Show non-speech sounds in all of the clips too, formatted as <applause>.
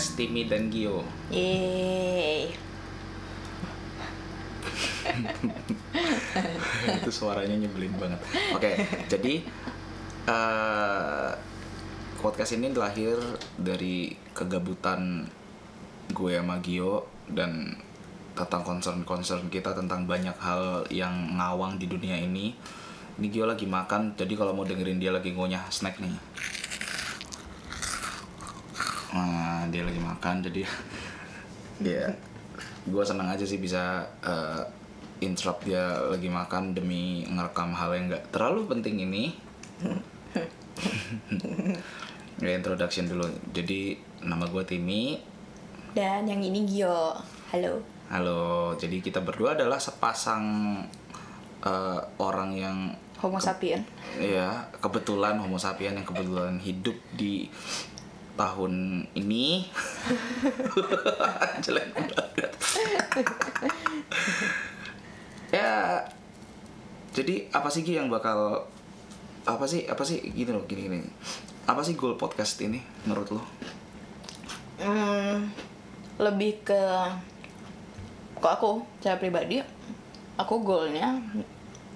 podcast Timi dan Gio. Yeay. <laughs> Itu suaranya nyebelin banget. Oke, jadi eh, podcast ini lahir dari kegabutan gue sama Gio dan tentang concern-concern kita tentang banyak hal yang ngawang di dunia ini. Ini Gio lagi makan, jadi kalau mau dengerin dia lagi ngunyah snack nih. Nah, dia lagi makan, jadi dia gue senang aja sih bisa eh, interrupt dia lagi makan demi ngerekam hal yang nggak terlalu penting ini. <laughs> ya introduction dulu. Jadi nama gue Timi. Dan yang ini Gio. Halo. Halo. Jadi kita berdua adalah sepasang eh, orang yang Homo sapien. ya kebetulan Homo sapien yang kebetulan hidup di tahun ini. <laughs> Jelek banget. Ya jadi apa sih Gi yang bakal apa sih apa sih gitu loh gini gini. Apa sih goal podcast ini menurut lo? Hmm, lebih ke kok aku cara pribadi aku goalnya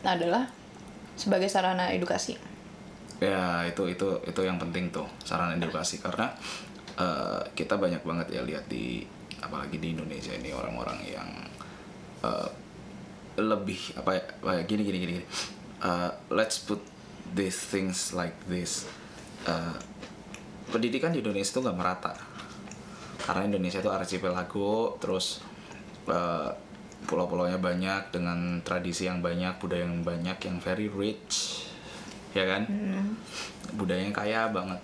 adalah sebagai sarana edukasi ya itu itu itu yang penting tuh sarana edukasi. Karena eh, kita banyak banget ya lihat di apalagi di Indonesia ini orang-orang yang eh, lebih apa ya, apa ya, gini gini gini gini. Eh, let's put these things like this. Eh, pendidikan di Indonesia itu nggak merata. Karena Indonesia itu archipelago terus eh, pulau-pulaunya banyak dengan tradisi yang banyak budaya yang banyak yang very rich ya kan? Budayanya kaya banget.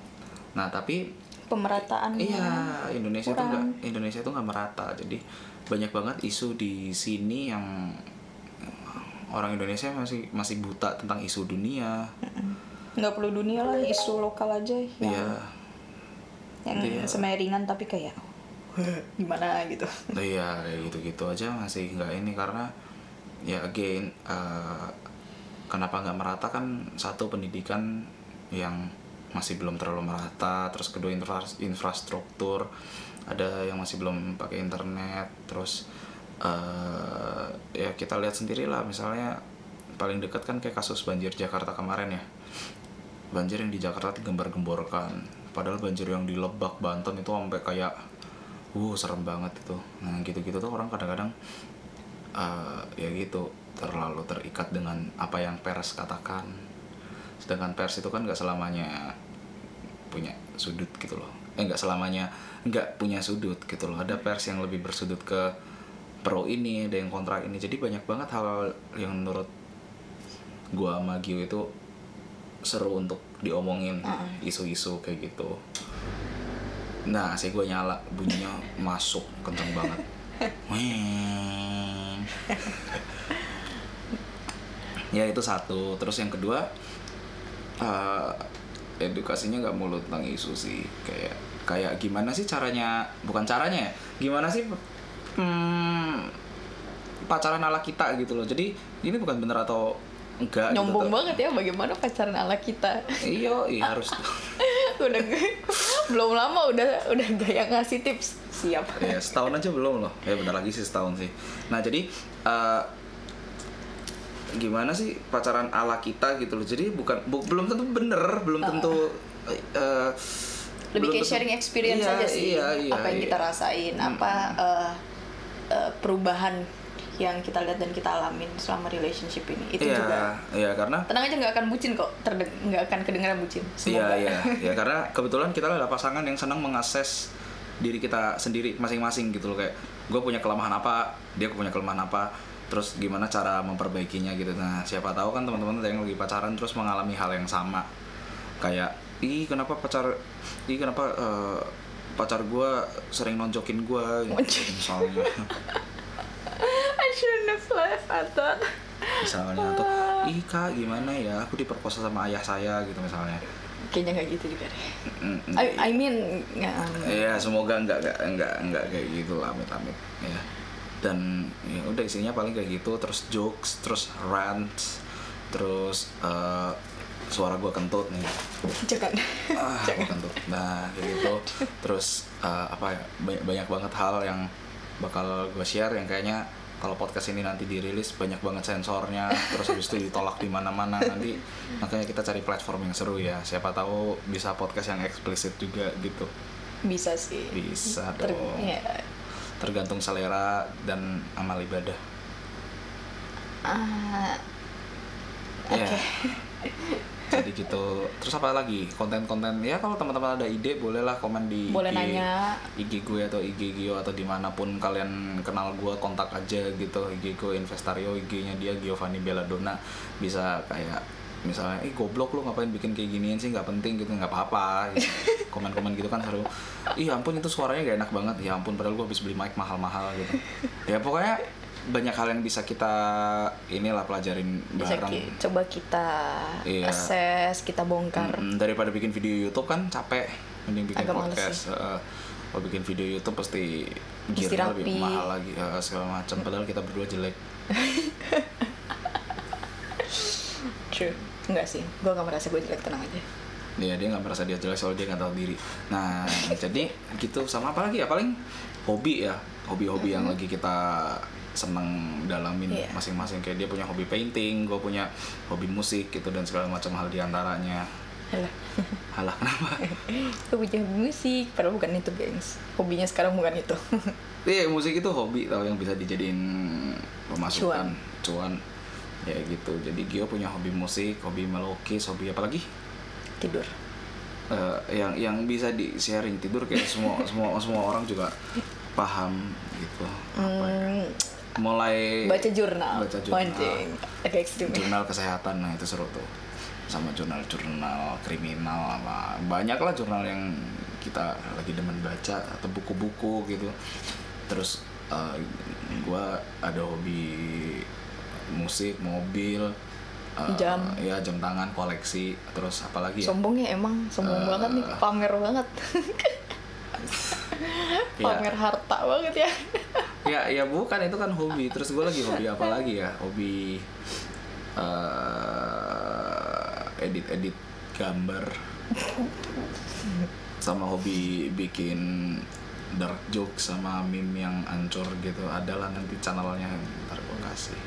Nah tapi pemerataan. Iya Indonesia tuh nggak kurang. Indonesia tuh nggak merata. Jadi banyak banget isu di sini yang orang Indonesia masih masih buta tentang isu dunia. Nggak perlu dunia lah isu lokal aja. Yang, Iya. Yang Iya. semeringan tapi kayak <laughs> gimana gitu. Iya kayak gitu-gitu aja masih nggak ini. Karena ya again eh, kenapa nggak merata? Kan satu pendidikan yang masih belum terlalu merata terus kedua infra- infrastruktur ada yang masih belum pakai internet terus eh, ya kita lihat sendiri lah misalnya paling dekat kan kayak kasus banjir Jakarta kemarin ya. Banjir yang di Jakarta digembar-gemborkan. Padahal banjir yang di Lebak Banten itu sampai kayak uh serem banget itu. Nah gitu-gitu tuh orang kadang-kadang eh, ya gitu terlalu terikat dengan apa yang pers katakan. Sedangkan pers itu kan nggak selamanya punya sudut gitu loh. Eh nggak selamanya nggak punya sudut gitu loh. Ada pers yang lebih bersudut ke pro ini ada yang kontra ini. Jadi banyak banget hal yang menurut gua sama Gio itu seru untuk diomongin isu-isu kayak gitu. Nah si gue nyala bunyinya masuk kenceng banget. <laughs> Weng. Ya itu satu. Terus yang kedua eh, edukasinya nggak mulu tentang isu sih. Kayak kayak gimana sih caranya bukan caranya ya gimana sih hmm, pacaran ala kita gitu loh. Jadi ini bukan bener atau enggak gitu. nyombong Tetap- banget ya bagaimana pacaran ala kita? Iya iya <laughs> harus. Udah belum lama udah udah gaya ngasih tips. Siap. Ya setahun aja belum loh. Ya bentar lagi sih setahun sih. Nah jadi eh, gimana sih pacaran ala kita gitu loh. Jadi bukan bu- belum tentu bener belum tentu eh, lebih belum kayak tentu- sharing experience Iya, aja sih iya, iya, apa yang iya. kita rasain apa eh, eh, perubahan yang kita lihat dan kita alamin selama relationship ini. Itu Iya, juga. iya karena tenang aja nggak akan bucin kok nggak akan kedengeran bucin Iya iya ya karena <laughs> kebetulan kita adalah pasangan yang senang mengakses diri kita sendiri masing-masing gitu loh. Kayak gue punya kelemahan apa dia punya kelemahan apa terus gimana cara memperbaikinya gitu. Nah siapa tahu kan teman-teman yang lagi pacaran terus mengalami hal yang sama. Kayak ih kenapa pacar ih kenapa eh, pacar gue sering nonjokin gue Nonjokin. misalnya. <laughs> I shouldn't have laughed at that. Misalnya atau ih kak gimana ya? Aku diperkosa sama ayah saya gitu misalnya. Kayaknya nggak gitu juga deh. I, I mean nggak Iya, semoga enggak enggak enggak enggak kayak gitu lah, amit-amit. Ya. Dan ya udah isinya paling kayak gitu, terus jokes, terus rants, terus eh, suara gua kentut nih. jangan Ah, gua kentut. Nah, kayak gitu. terus uh, apa ya banyak, banyak banget hal yang bakal gue share yang kayaknya kalau podcast ini nanti dirilis banyak banget sensornya terus habis itu ditolak di mana-mana nanti makanya kita cari platform yang seru ya siapa tahu bisa podcast yang eksplisit juga gitu Bisa sih. bisa Ter- dong ya. Tergantung selera dan amal ibadah Ah, Ya. Oke. <laughs> jadi gitu terus apa lagi konten-konten ya kalau teman-teman ada ide bolehlah komen di Boleh IG, nanya. IG gue atau IG Gio atau di mana pun kalian kenal gue kontak aja gitu IG gue Investario IG-nya dia Giovanni Belladonna bisa kayak misalnya eh goblok lu ngapain bikin kayak ginian sih? Nggak penting gitu nggak apa-apa. Gitu. <laughs> komen-komen gitu kan seru. Ih ampun itu suaranya gak enak banget. Ya ampun padahal gue habis beli mic mahal-mahal gitu. Ya pokoknya banyak hal yang bisa kita inilah pelajarin Bisa bareng. ki- coba kita Iya. assess, kita bongkar. Mm, daripada bikin video YouTube kan capek. Mending bikin Agak podcast. Heeh. kalau bikin video YouTube pasti gearnya lebih mahal lagi. Eh, segala macam. Padahal kita berdua jelek <laughs> True. Enggak sih, gue gak merasa gue jelek, tenang aja. ya dia nggak merasa dia jelek soalnya dia nggak tahu diri nah jadi gitu sama apa lagi ya paling hobi ya hobi-hobi yang lagi kita seneng dalamin Iya. masing-masing kayak dia punya hobi painting gue punya hobi musik gitu dan segala macam hal di antaranya Alah. halah kenapa <laughs> gue punya hobi musik, padahal bukan itu, gengs. Hobinya sekarang bukan itu. <laughs> Iya musik itu hobi tau yang bisa dijadiin pemasukan cuan. Ya gitu jadi Gio punya hobi musik hobi melukis hobi apa lagi Tidur. Eh, yang yang bisa di sharing tidur kayak semua <laughs> semua semua orang juga paham gitu apa ya. Hmm, mulai baca jurnal. baca jurnal. Anjing. Agak ekstrim. ya. jurnal kesehatan nah itu seru tuh sama jurnal-jurnal kriminal apa banyak lah jurnal yang kita lagi demen baca atau buku-buku gitu terus eh, gua ada hobi musik mobil eh, Jam. ya jam tangan koleksi terus apalagi ya Sombong ya emang, sombong Eh. banget nih, pamer banget. <laughs> Ya. pamer harta banget ya. ya ya bukan itu kan hobi terus gue lagi hobi apa lagi ya hobi eh, edit edit gambar sama hobi bikin dark joke sama meme yang ancur gitu adalah nanti channelnya ntar gue kasih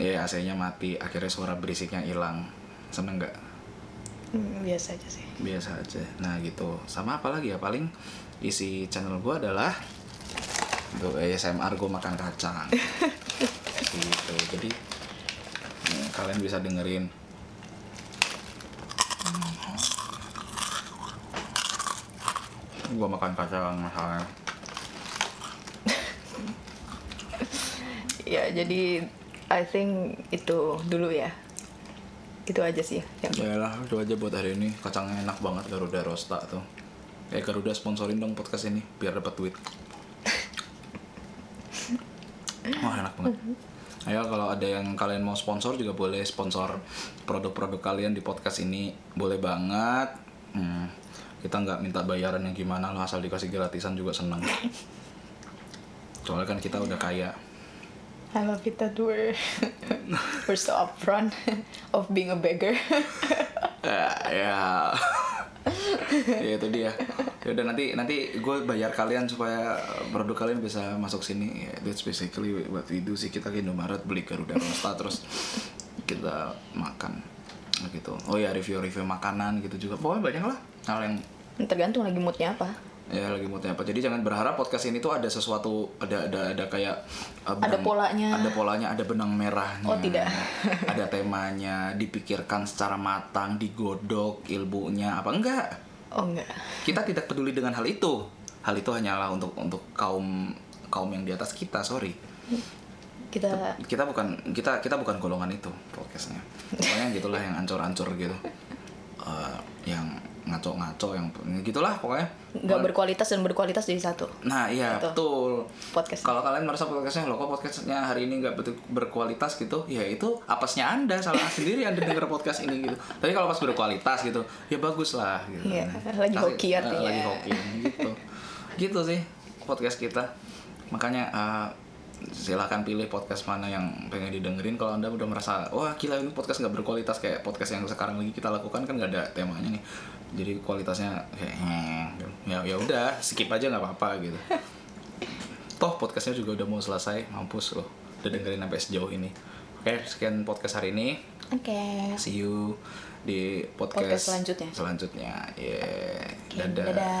ya AC-nya mati. Akhirnya suara berisiknya hilang. Seneng nggak? Hmm, biasa aja sih. biasa aja. Nah gitu. Sama apa lagi ya? Paling isi channel gua adalah tuh ASMR gue makan kacang. <laughs> Gitu. Jadi hmm, kalian bisa dengerin. Gua makan kacang misalnya Ya, jadi I think itu dulu ya. Itu aja sih yang ya lah itu aja buat hari ini. Kacangnya enak banget Garuda Rosta tuh. Eh Garuda sponsorin dong podcast ini biar dapat duit. <laughs> Wah enak banget. Ayo kalau ada yang kalian mau sponsor juga boleh sponsor produk-produk kalian di podcast ini. Boleh banget. Hmm, kita nggak minta bayaran yang gimana lah asal dikasih gratisan juga seneng <laughs> soalnya kan kita udah kaya I love it that we're we're so upfront <laughs> of being a beggar. <laughs> ya ya. Ya itu dia. Ya udah nanti nanti gue bayar kalian supaya produk kalian bisa masuk sini. Ya that's basically what we do sih. Kita ke Indomaret beli Garuda Rosta terus kita makan. Gitu. Oh ya review-review makanan gitu juga. Pokoknya banyak lah. Hal yang Tergantung lagi moodnya apa. Ya lagi moodnya apa. Jadi jangan berharap podcast ini tuh ada sesuatu ada ada ada kayak uh, Ada benang- polanya. ada polanya ada benang merahnya. Oh, tidak. <laughs> ada temanya dipikirkan secara matang digodok ilmunya apa enggak? Oh enggak. kita tidak peduli dengan hal itu. Hal itu hanyalah untuk untuk kaum kaum yang di atas kita sorry. Kita kita bukan kita kita bukan golongan itu podcastnya. Pokoknya gitulah yang ancur-ancur gitu. Eh, yang ngaco-ngaco yang gitulah pokoknya nggak berkualitas dan berkualitas jadi satu. nah iya Gitu. betul Podcast. kalau kalian merasa podcastnya lo kok podcastnya hari ini nggak betul berkualitas gitu ya itu apesnya anda salah <laughs> sendiri anda denger podcast ini gitu tapi kalau pas berkualitas gitu ya bagus lah gitu Iya, <laughs> lagi Kasih- hoki eh, artinya. lagi hoki gitu gitu sih podcast kita makanya eh, silahkan pilih podcast mana yang pengen didengerin kalau anda udah merasa wah gila ini podcast nggak berkualitas kayak podcast yang sekarang lagi kita lakukan kan nggak ada temanya nih jadi kualitasnya kayak "Hmm," ya ya udah skip aja nggak apa-apa gitu <laughs> toh podcastnya juga udah mau selesai mampus loh udah dengerin sampai sejauh ini oke sekian podcast hari ini Oke. see you di podcast, Podcast selanjutnya. selanjutnya yeah. Oke, dadah dadah.